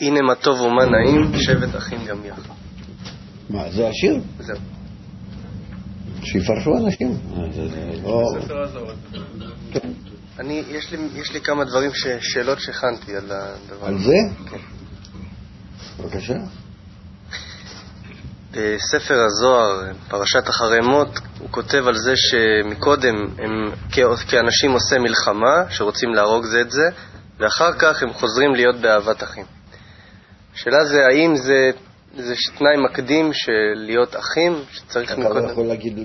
הנה מה טוב ומה נעים, שבת אחים גם יחד. מה, זה השיר? זהו. שיפרשו אנשים. אה, זה- זה לא- כן. אני, יש לי, יש לי כמה דברים, ש, שאלות שהכנתי על הדבר על. זה? כן. בבקשה. בספר הזוהר, פרשת אחרי מות, הוא כותב על זה שמקודם הם כאנשים עושה מלחמה, שרוצים להרוג זה את זה, ואחר כך הם חוזרים להיות באהבת אחים. השאלה זה האם זה, זה תנאי מקדים של להיות אחים, שצריך אתה לא. יכול להגיד-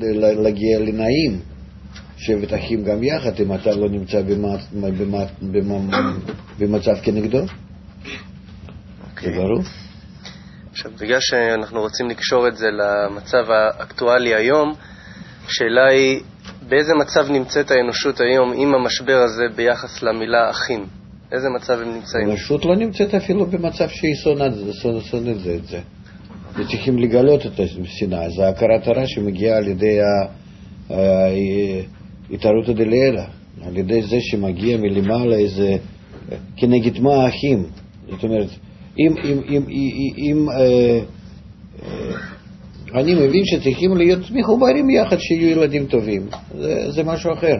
להגיע לנעים, שבת אחים גם יחד, אם אתה לא נמצא במה- במה- במה- במצב כנגדו. זה אוקיי. ברור. עכשיו, בגלל שאנחנו רוצים לקשור את זה למצב האקטואלי היום, השאלה היא, באיזה מצב נמצאת האנושות היום עם המשבר הזה ביחס למילה אחים? איזה מצב הם נמצאים? הרשות לא נמצאת אפילו במצב שהיא שונאת זה- את זה. וצריכים לגלות את השנאה. זה הכרת הרע שמגיעה על ידי ההתערותא דליאלה, על ידי זה שמגיע מלמעלה איזה, כנגד מה האחים. זאת אומרת, אם, אם, אם, אם אה, אה, אני מבין שצריכים להיות מחוברים יחד, שיהיו ילדים טובים. זה, זה משהו אחר.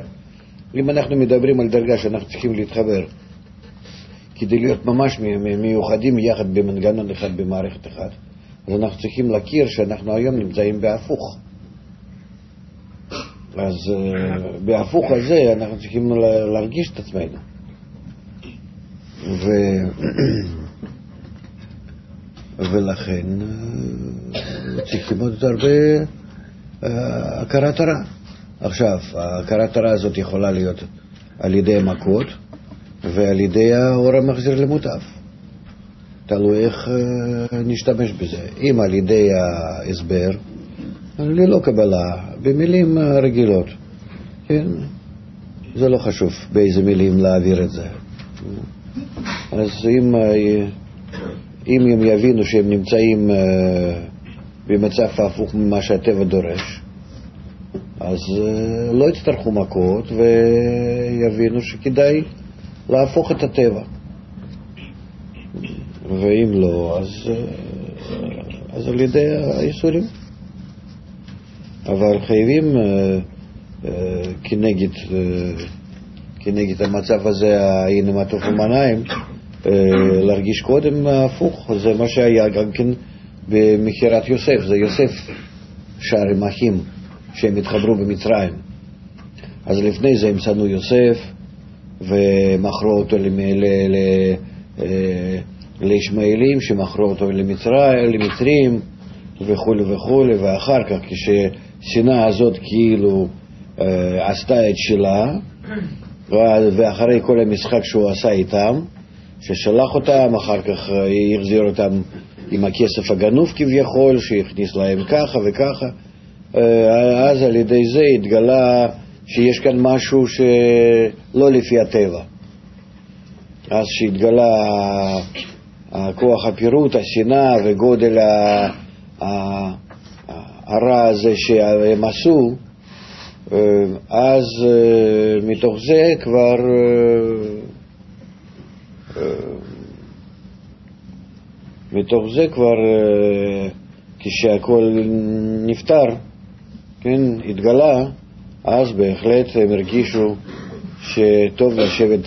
אם אנחנו מדברים על דרגה שאנחנו צריכים להתחבר כדי להיות ממש מיוחדים יחד במנגנון אחד, במערכת אחת, אז אנחנו צריכים להכיר שאנחנו היום נמצאים בהפוך. אז uh, בהפוך הזה אנחנו צריכים לה- להרגיש את עצמנו. ו... ולכן אה, צריכים עוד הרבה אה, הכרת הרע. עכשיו, הכרת הרע הזאת יכולה להיות על ידי מכות ועל ידי האור המחזיר למוטב. תלוי איך אה, נשתמש בזה. אם על ידי ההסבר, ללא קבלה, במילים רגילות, כן? זה לא חשוב באיזה מילים להעביר את זה. אז אם, אה, אם הם יבינו שהם נמצאים אה, במצב הפוך ממה שהטבע דורש, אז לא יצטרכו מכות ויבינו שכדאי להפוך את הטבע. ואם לא, אז, אה, אז על ידי הייסורים. אבל חייבים אה, אה, כנגד, כנגד המצב הזה, הנה מה טוב להרגיש קודם הפוך. זה מה שהיה גם כן במכירת יוסף. זה יוסף שר עם אחים שהם התחברו במצרים. אז לפני זה הם שנאו יוסף ומכרו אותו אה, לישמעאלים שמכרו אותו למצרים, למצרים וכולי וכולי, ואחר כך כשהשנאה הזאת כאילו אה, עשתה את שלה, ואחרי כל המשחק שהוא עשה איתם, ששלח אותם, אחר כך אה, החזיר אותם עם הכסף הגנוב כביכול, שהכניס להם ככה וככה, אה, אז על ידי זה התגלה שיש כאן משהו שלא לפי הטבע. אז שהתגלה הכוח הפירוט, השנאה וגודל הרע הזה שהם עשו, אז אה, מתוך זה כבר אה, אה, מתוך זה כבר כשהכול נפתר, כן, התגלה, אז בהחלט הם הרגישו שטוב לשבת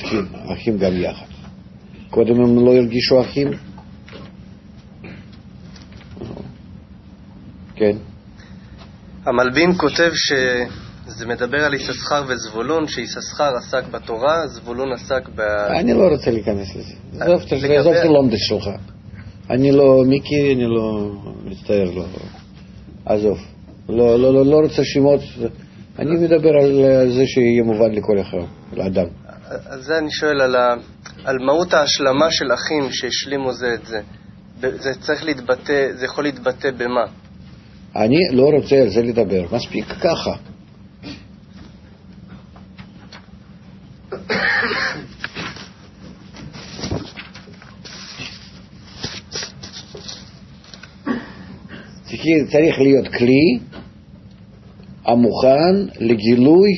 אחים גם יחד. קודם הם לא הרגישו אחים. כן. המלבין כותב שזה מדבר על יששכר וזבולון, שיששכר עסק בתורה, זבולון עסק ב... אני לא רוצה להיכנס לזה. עזוב את הלומדס שלך. אני לא, מיקי, אני לא מצטער, לא. עזוב. לא, לא, לא, לא רוצה שמות. אני מדבר על זה שיהיה מובן לכל אחד, לאדם. על זה אני שואל, על, ה... על מהות ההשלמה של אחים שהשלימו זה את זה. זה צריך להתבטא, זה יכול להתבטא במה? אני לא רוצה על זה לדבר. מספיק ככה. צריך להיות כלי המוכן לגילוי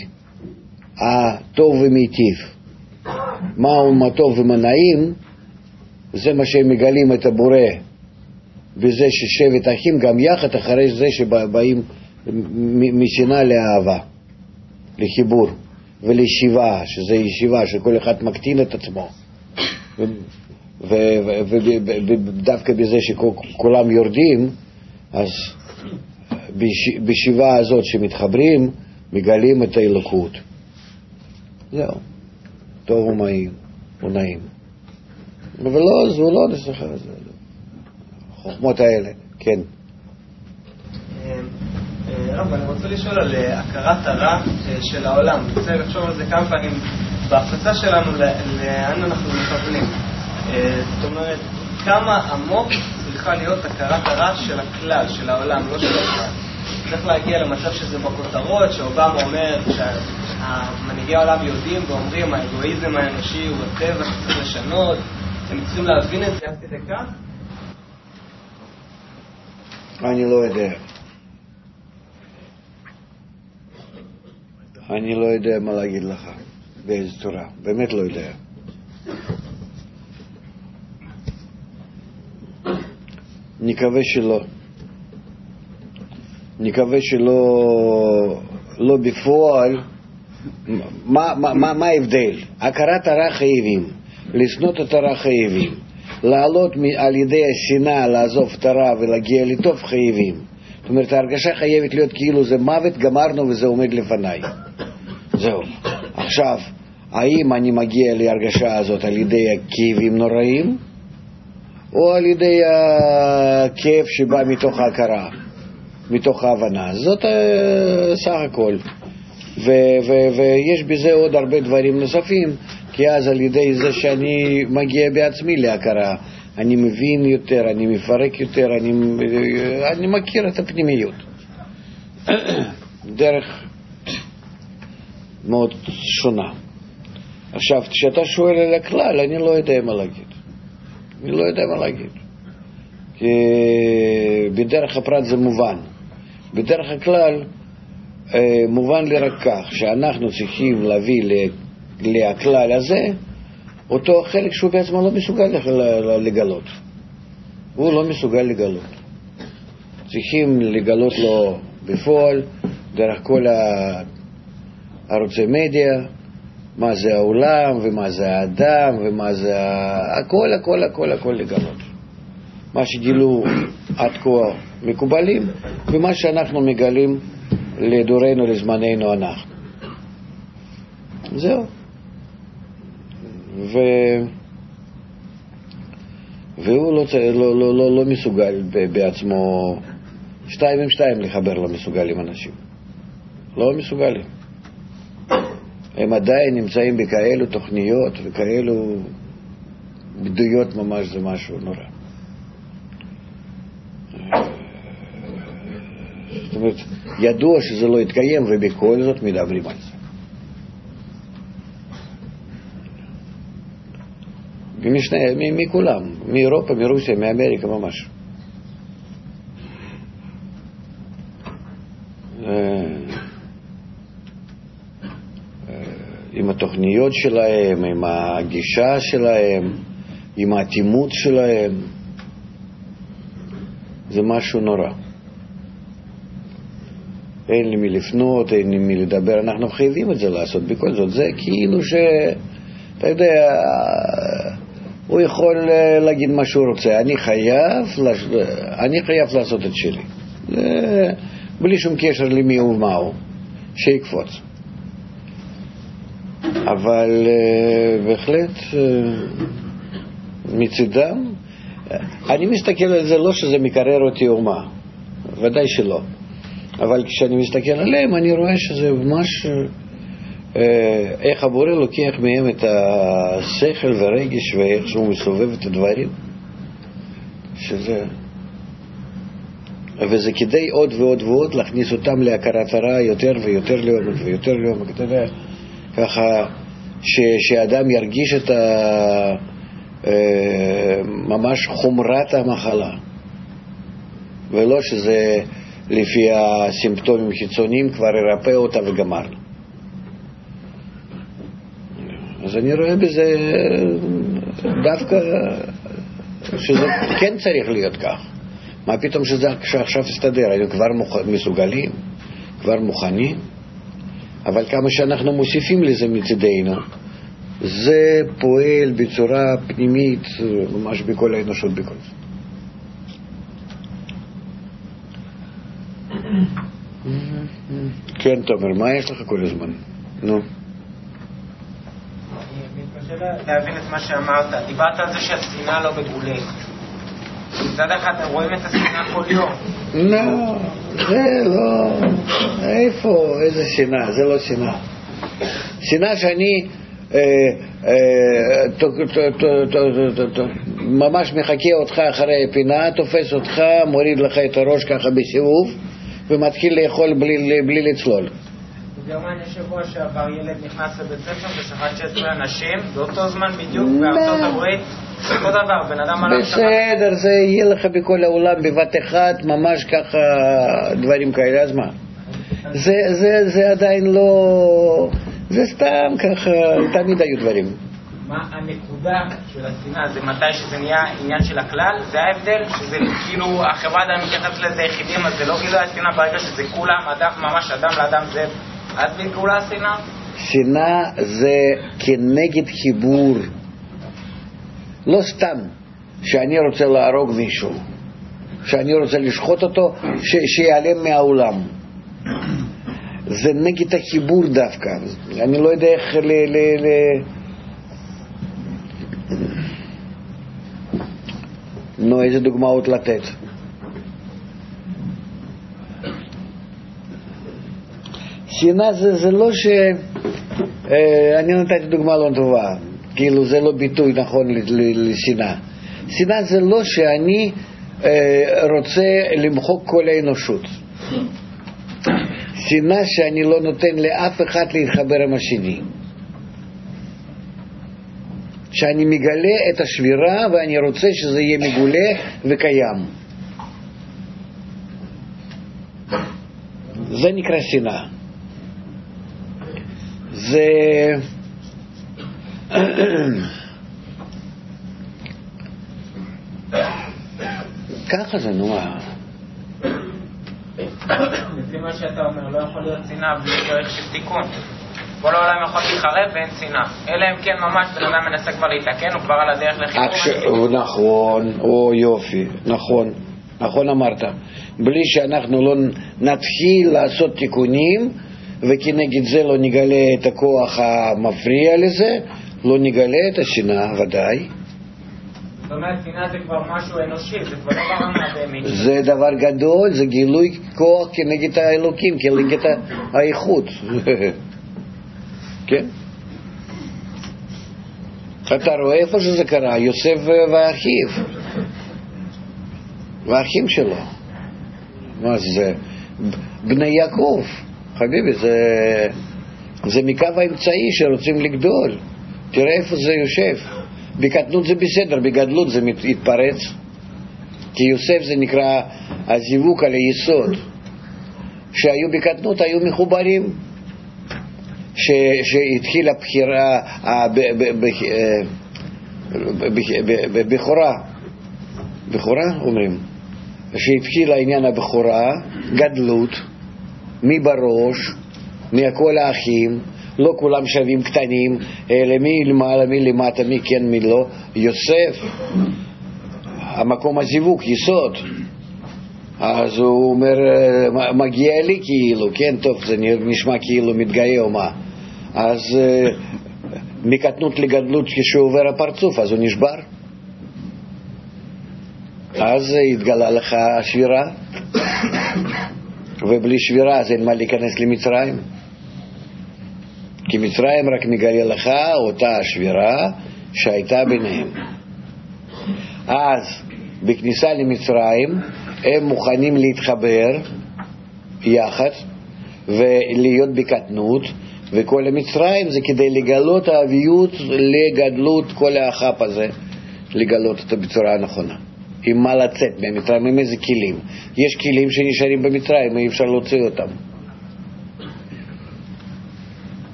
הטוב ומיטיב. מהו מה טוב ומה נעים, זה מה שהם מגלים את הבורא, בזה ששבט אחים גם יחד אחרי זה שבאים משנאה לאהבה, לחיבור ולישיבה, שזה ישיבה שכל אחד מקטין את עצמו. ודווקא בזה שכולם יורדים, אז בשיבה הזאת שמתחברים, מגלים את האלוקות. זהו. טוב ומהים, הוא נעים. אבל לא, זה לא נסחר, זה החוכמות האלה, כן. אה, רב, אני רוצה לשאול על אה, הכרת הרע אה, של העולם. אני רוצה לחשוב על זה כמה פעמים בהפצה שלנו, לאן אנחנו מכוונים. זאת אומרת, כמה עמוק צריכה להיות הכרת הרע של הכלל, של העולם, לא של הכלל. צריך להגיע למצב שזה בכותרות, שאובמה אומר שמנהיגי העולם יודעים ואומרים האגואיזם האנושי הוא הטבע שצריך לשנות, הם צריכים להבין את זה עד כדי כך? אני לא יודע. אני לא יודע מה להגיד לך, באיזה צורה, באמת לא יודע. נקווה שלא. נקווה שלא לא בפועל. מה, ההבדל? הכרת הרע חייבים, לשנות את הרע חייבים, לעלות על ידי השנאה, לעזוב את הרע ולהגיע לטוב חייבים. זאת אומרת, ההרגשה חייבת להיות כאילו זה מוות, גמרנו וזה עומד לפניי. זהו. עכשיו, האם אני מגיע להרגשה הזאת על ידי הכאבים נוראים, או על ידי הכאב שבא מתוך ההכרה, מתוך ההבנה. זאת אה, סך הכל. ויש בזה עוד הרבה דברים נוספים, כי אז על ידי זה שאני מגיע בעצמי להכרה, אני מבין יותר, אני מפרק יותר, אני, אני מכיר את הפנימיות. דרך מאוד שונה. עכשיו, כשאתה שואל על הכלל, אני לא יודע מה להגיד. אני לא יודע מה להגיד. כי בדרך הפרט זה מובן. בדרך הכלל, אה, מובן לי רק כך, שאנחנו צריכים להביא לכלל הזה אותו חלק שהוא בעצמו לא מסוגל לגלות. הוא לא מסוגל לגלות. צריכים לגלות לו בפועל, דרך כל ערוצי מדיה, מה זה העולם, ומה זה האדם, ומה זה הכל, הכל, הכל, הכל לגלות. מה שגילו עד כה מקובלים, ומה שאנחנו מגלים לדורנו, לזמננו אנחנו. זהו. ו... והוא לא, לא, לא, לא, לא מסוגל בעצמו, שתיים עם שתיים לחבר לא מסוגלים אנשים. לא מסוגלים. הם עדיין נמצאים בכאלו תוכניות וכאלו בדויות ממש, זה משהו נורא. זאת אומרת, ידוע שזה לא יתקיים ובכל זאת מדברים על זה. ומשנה, מכולם, מאירופה, מרוסיה, מאמריקה ממש. עם התוכניות שלהם, עם הגישה שלהם, עם האטימות שלהם. זה משהו נורא. אין לי מי לפנות, אין לי מי לדבר, אנחנו חייבים את זה לעשות. בכל זאת, זה כאילו ש... אתה יודע, הוא יכול להגיד מה שהוא רוצה. אני חייב, אני חייב לעשות את שלי. בלי שום קשר למי הוא ומה הוא. שיקפוץ. אבל uh, בהחלט uh, מצידם, אני מסתכל על זה לא שזה מקרר אותי או מה, ודאי שלא. אבל כשאני מסתכל עליהם אני רואה שזה ממש uh, איך הבורא לוקח מהם את השכל והרגש ואיך שהוא מסובב את הדברים, שזה... וזה כדי עוד ועוד ועוד להכניס אותם להכרת הרע יותר ויותר לעומק ויותר לעומק, אתה יודע. ככה ש, שאדם ירגיש את ה, אה, ממש חומרת המחלה, ולא שזה לפי הסימפטומים חיצוניים כבר ירפא אותה וגמר. אז אני רואה בזה דווקא שזה כן צריך להיות כך. מה פתאום שזה שעכשיו יסתדר? היינו כבר מוכ... מסוגלים, כבר מוכנים, אבל כמה שאנחנו מוסיפים לזה מצדנו, זה פועל בצורה פנימית ממש בכל האנושות בכל זה. כן, תומר, מה יש לך כל הזמן? נו. להבין את מה שאמרת. דיברת על זה שהשנאה לא מגולית. מצד אחד רואים את השנאה כל יום. לא, זה לא... איפה, איזה שנאה? זה לא שנאה. שנאה שאני אה, אה, ממש מחכה אותך אחרי הפינה, תופס אותך, מוריד לך את הראש ככה בסיבוב ומתחיל לאכול בלי לצלול. בגרמניה שבוע שעבר ילד נכנס לבית ספר ושחט 16 אנשים, באותו זמן בדיוק בארצות הברית, אותו דבר, בן אדם עליו. בסדר, זה יהיה לך בכל העולם בבת אחת, ממש ככה דברים כאלה, אז מה? זה, זה, זה עדיין לא... זה סתם ככה, תמיד היו דברים. מה הנקודה של השנאה? זה מתי שזה נהיה עניין של הכלל? זה ההבדל? שזה כאילו, החברה עדיין מתייחסת לזה יחידים, אז זה לא גילוי השנאה ברגע שזה כולם, אדם, ממש אדם לאדם זה... אז בגאולה השנאה? שנאה זה כנגד חיבור. לא סתם שאני רוצה להרוג מישהו, שאני רוצה לשחוט אותו, ש- שיעלם מהעולם. זה נגד החיבור דווקא. אני לא יודע איך ל... ל, ל... נו, איזה דוגמאות לתת? שנאה זה, זה לא ש... אה, אני נתתי דוגמה לא טובה, כאילו זה לא ביטוי נכון לשנאה. שנאה זה לא שאני אה, רוצה למחוק כל האנושות. שנאה שאני לא נותן לאף אחד להתחבר עם השני. שאני מגלה את השבירה ואני רוצה שזה יהיה מגולה וקיים. זה נקרא שנאה. זה... ככה זה, נו מה. לפי מה שאתה אומר, לא יכול להיות שנאה בלי דרך של תיקון. כל העולם יכול להתחרב ואין שנאה. אלא אם כן ממש בן אדם מנסה כבר להתקן, הוא כבר על הדרך לחיבור. עכשיו, נכון, או יופי, נכון, נכון אמרת. בלי שאנחנו לא נתחיל לעשות תיקונים, וכנגד זה לא נגלה את הכוח המפריע לזה, לא נגלה את השנאה, ודאי. זאת אומרת, שנאה זה כבר משהו אנושי, זה כבר לא ברמה הבהמית. זה דבר גדול, זה גילוי כוח כנגד האלוקים, כנגד האיכות. כן? אתה רואה איפה שזה קרה? יוסף ואחיו, והאחים שלו. מה זה? בני יעקב, חביבי, זה, זה מקו האמצעי שרוצים לגדול. תראה איפה זה יושב. בקטנות זה בסדר, בגדלות זה מת- יתפרץ. כי יוסף זה נקרא הזיווג על היסוד. שהיו בקטנות היו מחוברים. ש- שהתחילה בחירה, בכורה, בכורה אומרים, שהתחיל העניין הבכורה, גדלות, מי בראש, מכל האחים, לא כולם שווים קטנים, אלא מי למעלה, מי למטה, מי כן, מי לא, יוסף, המקום הזיווג, יסוד. אז הוא אומר, "מ- מגיע לי כאילו, כן, טוב, זה נשמע כאילו מתגאה או מה. אז אה, מקטנות לגדלות כשעובר הפרצוף, אז הוא נשבר. אז התגלה לך שבירה, ובלי שבירה אז אין מה להיכנס למצרים. כי מצרים רק מגלה לך אותה השבירה שהייתה ביניהם. אז בכניסה למצרים הם מוכנים להתחבר יחד ולהיות בקטנות, וכל המצרים זה כדי לגלות האביות לגדלות כל האחף הזה, לגלות אותו בצורה הנכונה. עם מה לצאת מהמצרים, עם איזה כלים. יש כלים שנשארים במצרים, אי אפשר להוציא אותם.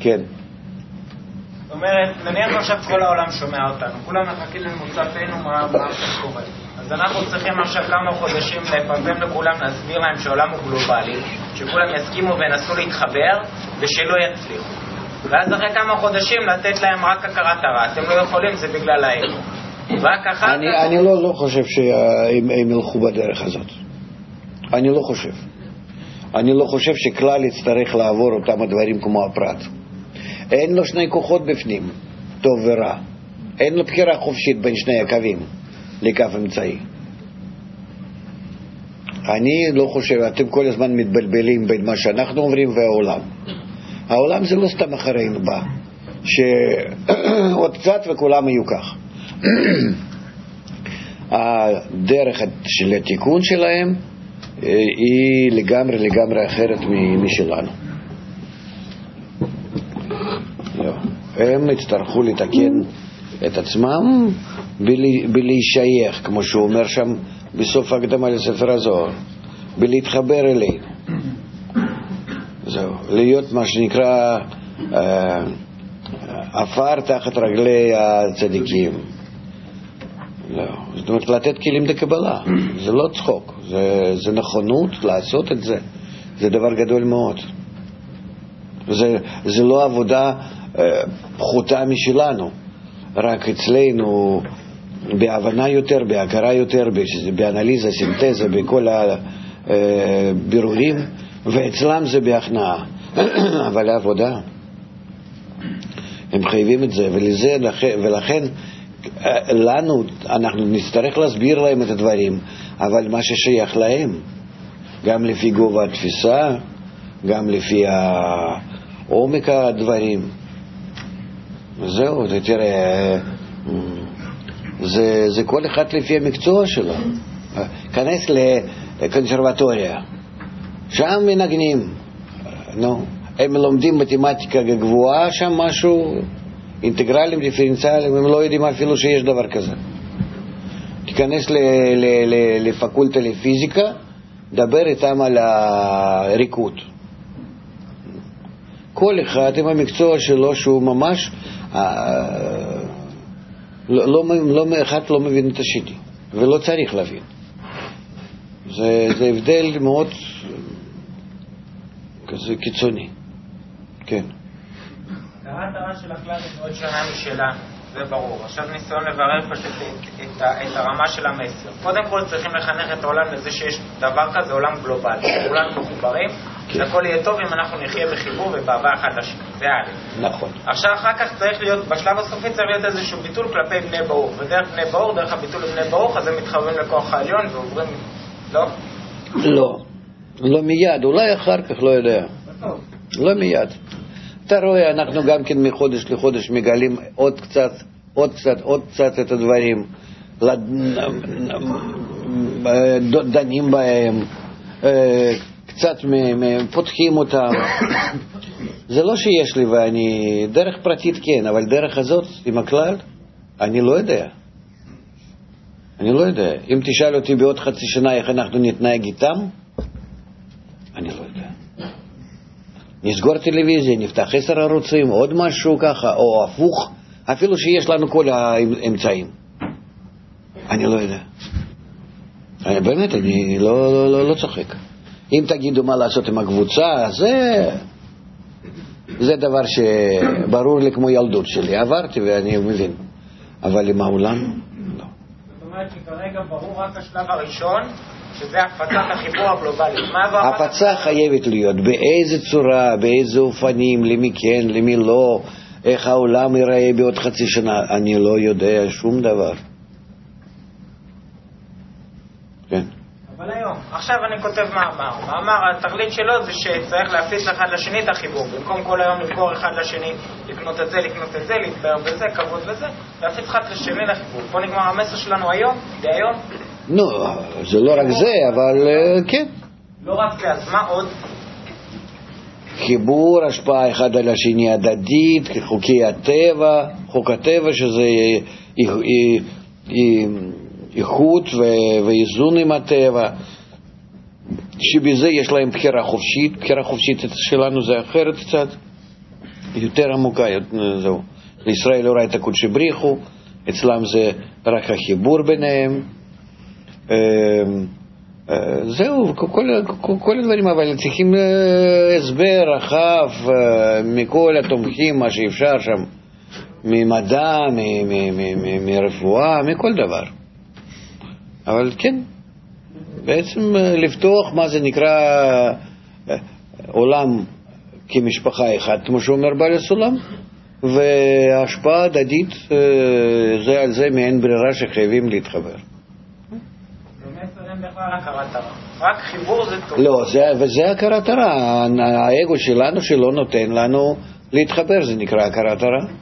כן. אומרת, נניח עכשיו כל העולם שומע אותנו, כולם מחכים למוצאתנו מה מה עכשיו קורה. אז אנחנו צריכים עכשיו כמה חודשים לפרסם לכולם, להסביר להם שהעולם הוא גלובלי, שכולם יסכימו וינסו להתחבר, ושלא יצליחו. ואז אחרי כמה חודשים לתת להם רק הכרת הרע. אתם לא יכולים, זה בגלל האגו. רק אחר אני, כך... אני לא, לא חושב שהם הם ילכו בדרך הזאת. אני לא חושב. אני לא חושב שכלל יצטרך לעבור אותם הדברים כמו הפרט. אין לו שני כוחות בפנים, טוב ורע. אין לו בחירה חופשית בין שני הקווים לקו אמצעי. אני לא חושב, אתם כל הזמן מתבלבלים בין מה שאנחנו אומרים והעולם. העולם זה לא סתם אחרינו בא, שעוד קצת וכולם יהיו כך. הדרך של התיקון שלהם אה, היא לגמרי לגמרי אחרת משלנו. לא. הם יצטרכו לתקן את עצמם בלהישייך, כמו שהוא אומר שם בסוף ההקדמה לספר הזוהר, בלהתחבר אלינו. זהו, להיות מה שנקרא אה, עפר תחת רגלי הצדיקים. לא, זאת אומרת לתת כלים לקבלה, זה לא צחוק, זה, זה נכונות לעשות את זה, זה דבר גדול מאוד. זה, זה לא עבודה אה, פחותה משלנו, רק אצלנו בהבנה יותר, בהכרה יותר, באנליזה, סינתזה, בכל הבירורים, ואצלם זה בהכנעה. אבל העבודה, הם חייבים את זה, ולזה, לכן- ולכן אה, לנו, אנחנו נצטרך להסביר להם את הדברים, אבל מה ששייך להם, גם לפי גובה התפיסה, גם לפי עומק הדברים. זהו, זה תראה, זה, זה כל אחד לפי המקצוע שלו. כנס לקונסרבטוריה, שם מנגנים, נו, הם לומדים מתמטיקה גבוהה, שם משהו, אינטגרלים, דיפרנציאליים, הם לא יודעים אפילו שיש דבר כזה. תיכנס לפקולטה לפיזיקה, דבר איתם על הריקוד. כל אחד עם המקצוע שלו שהוא ממש, אה, לא, לא, לא, אחד לא מבין את השני, ולא צריך להבין. זה, זה הבדל מאוד כזה קיצוני, כן. הרע של הכלל היא מאוד שונה משלה, זה ברור. עכשיו ניסיון לברר פשוט את, את, הרמה של המסר. קודם כל צריכים לחנך את העולם לזה שיש דבר כזה עולם גלובלי. כולנו מחוברים, שהכל יהיה טוב אם אנחנו נחיה בחיבור ובאהבה אחד לשני. זה א'. נכון. עכשיו אחר כך צריך להיות, בשלב הסופי צריך להיות איזשהו ביטול כלפי בני ברוך. ודרך בני ברוך, דרך הביטול לבני ברוך, אז הם מתחברים לכוח העליון ועוברים, לא? לא, לא מיד, אולי אחר כך, לא יודע. לא מיד. אתה רואה, אנחנו גם כן מחודש לחודש מגלים עוד קצת, עוד קצת, עוד קצת את הדברים, דנים בהם, אה, קצת פותחים אותם. זה לא שיש לי ואני, דרך פרטית כן, אבל דרך הזאת עם הכלל, אני לא יודע. אני לא יודע. אם תשאל אותי בעוד חצי שנה איך אנחנו נתנהג איתם, אני לא יודע. נסגור טלוויזיה, נפתח עשר ערוצים, עוד משהו ככה, או הפוך, אפילו שיש לנו כל האמצעים. אני לא יודע. אני, באמת, אני לא, לא, לא, לא צוחק. אם תגידו מה לעשות עם הקבוצה, זה, זה דבר שברור לי כמו ילדות שלי. עברתי ואני מבין. אבל עם העולם, לא. זאת אומרת שכרגע ברור רק השלב הראשון, שזה הפצת החיבור הגלובלי. הפצה חייבת להיות, באיזה צורה, באיזה אופנים, למי כן, למי לא, איך העולם ייראה בעוד חצי שנה, אני לא יודע שום דבר. כן. אבל היום, עכשיו אני כותב מאמר. מאמר, התכלית שלו זה שצריך להפיץ אחד לשני את החיבור. במקום כל היום למכור אחד לשני, לקנות את זה, לקנות את זה, להתפאר בזה, כבוד וזה, להפיץ אחד לשני לחיבור. פה נגמר המסר שלנו היום, דהיום. נו, זה לא רק זה, אבל אה, כן. לא רק זה, אז מה עוד? חיבור, השפעה אחד על השני הדדית, חוקי הטבע, חוק הטבע שזה אי- אי- איכות ואיזון עם הטבע, שבזה יש להם בחירה חופשית, בחירה חופשית שלנו זה אחרת קצת, יותר עמוקה, זהו, לישראל אורייתא קודשי בריחו, אצלם זה רק החיבור ביניהם. אה, אה, זהו, כל, כל, הדברים, אבל צריכים אה, הסבר רחב מכל התומכים, מה שאפשר שם, ממדע, מרפואה, מכל דבר. אבל כן, בעצם לפתוח מה זה נקרא עולם כמשפחה אחת, כמו שאומר בעל הסולם, והשפעה הדדית זה על זה מעין ברירה שחייבים להתחבר. רק חיבור זה טוב. לא, זה, וזה הכרת הרע. האגו שלנו שלא נותן לנו להתחבר, זה נקרא הכרת הרע.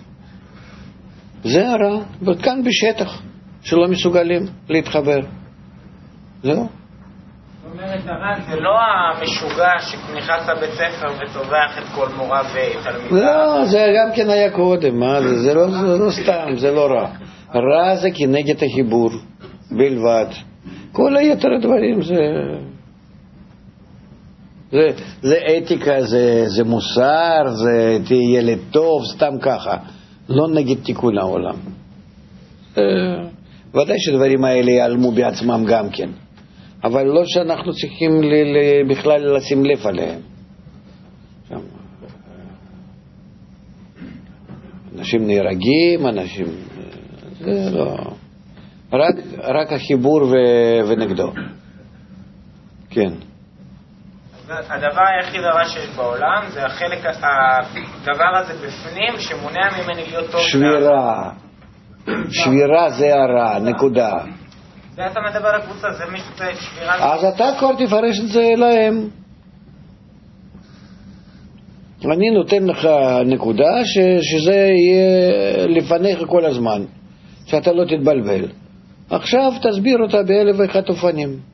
זה הרע, וכאן בשטח, שלא מסוגלים להתחבר. זהו. אומרת הר"ן, זה לא המשוגע שנכנס לבית ספר וטובח את כל מורה ותלמידה. לא, זה גם כן היה קודם, מה זה? זה לא, זה לא סתם, זה לא רע. רע זה כנגד החיבור בלבד. כל היתר הדברים זה... זה, זה אתיקה, זה, זה מוסר, זה תהיה ילד טוב, סתם ככה. לא נגד תיקון העולם. אה, ודאי שדברים האלה ייעלמו בעצמם גם כן. אבל לא שאנחנו צריכים בכלל לשים לב עליהם. אנשים נהרגים, אנשים... זה לא... רק, רק החיבור ו... ונגדו. כן. הדבר היחיד הרע שיש בעולם זה החלק, הדבר הזה בפנים שמונע ממני להיות טוב. שבירה. שבירה זה הרע, נקודה. זה אתה מדבר על הקבוצה, זה מי שזה שבירה... אז אתה כבר תפרש את זה להם. אני נותן לך נקודה ש, שזה יהיה לפניך כל הזמן, שאתה לא תתבלבל. עכשיו תסביר אותה באלף ואחת אופנים.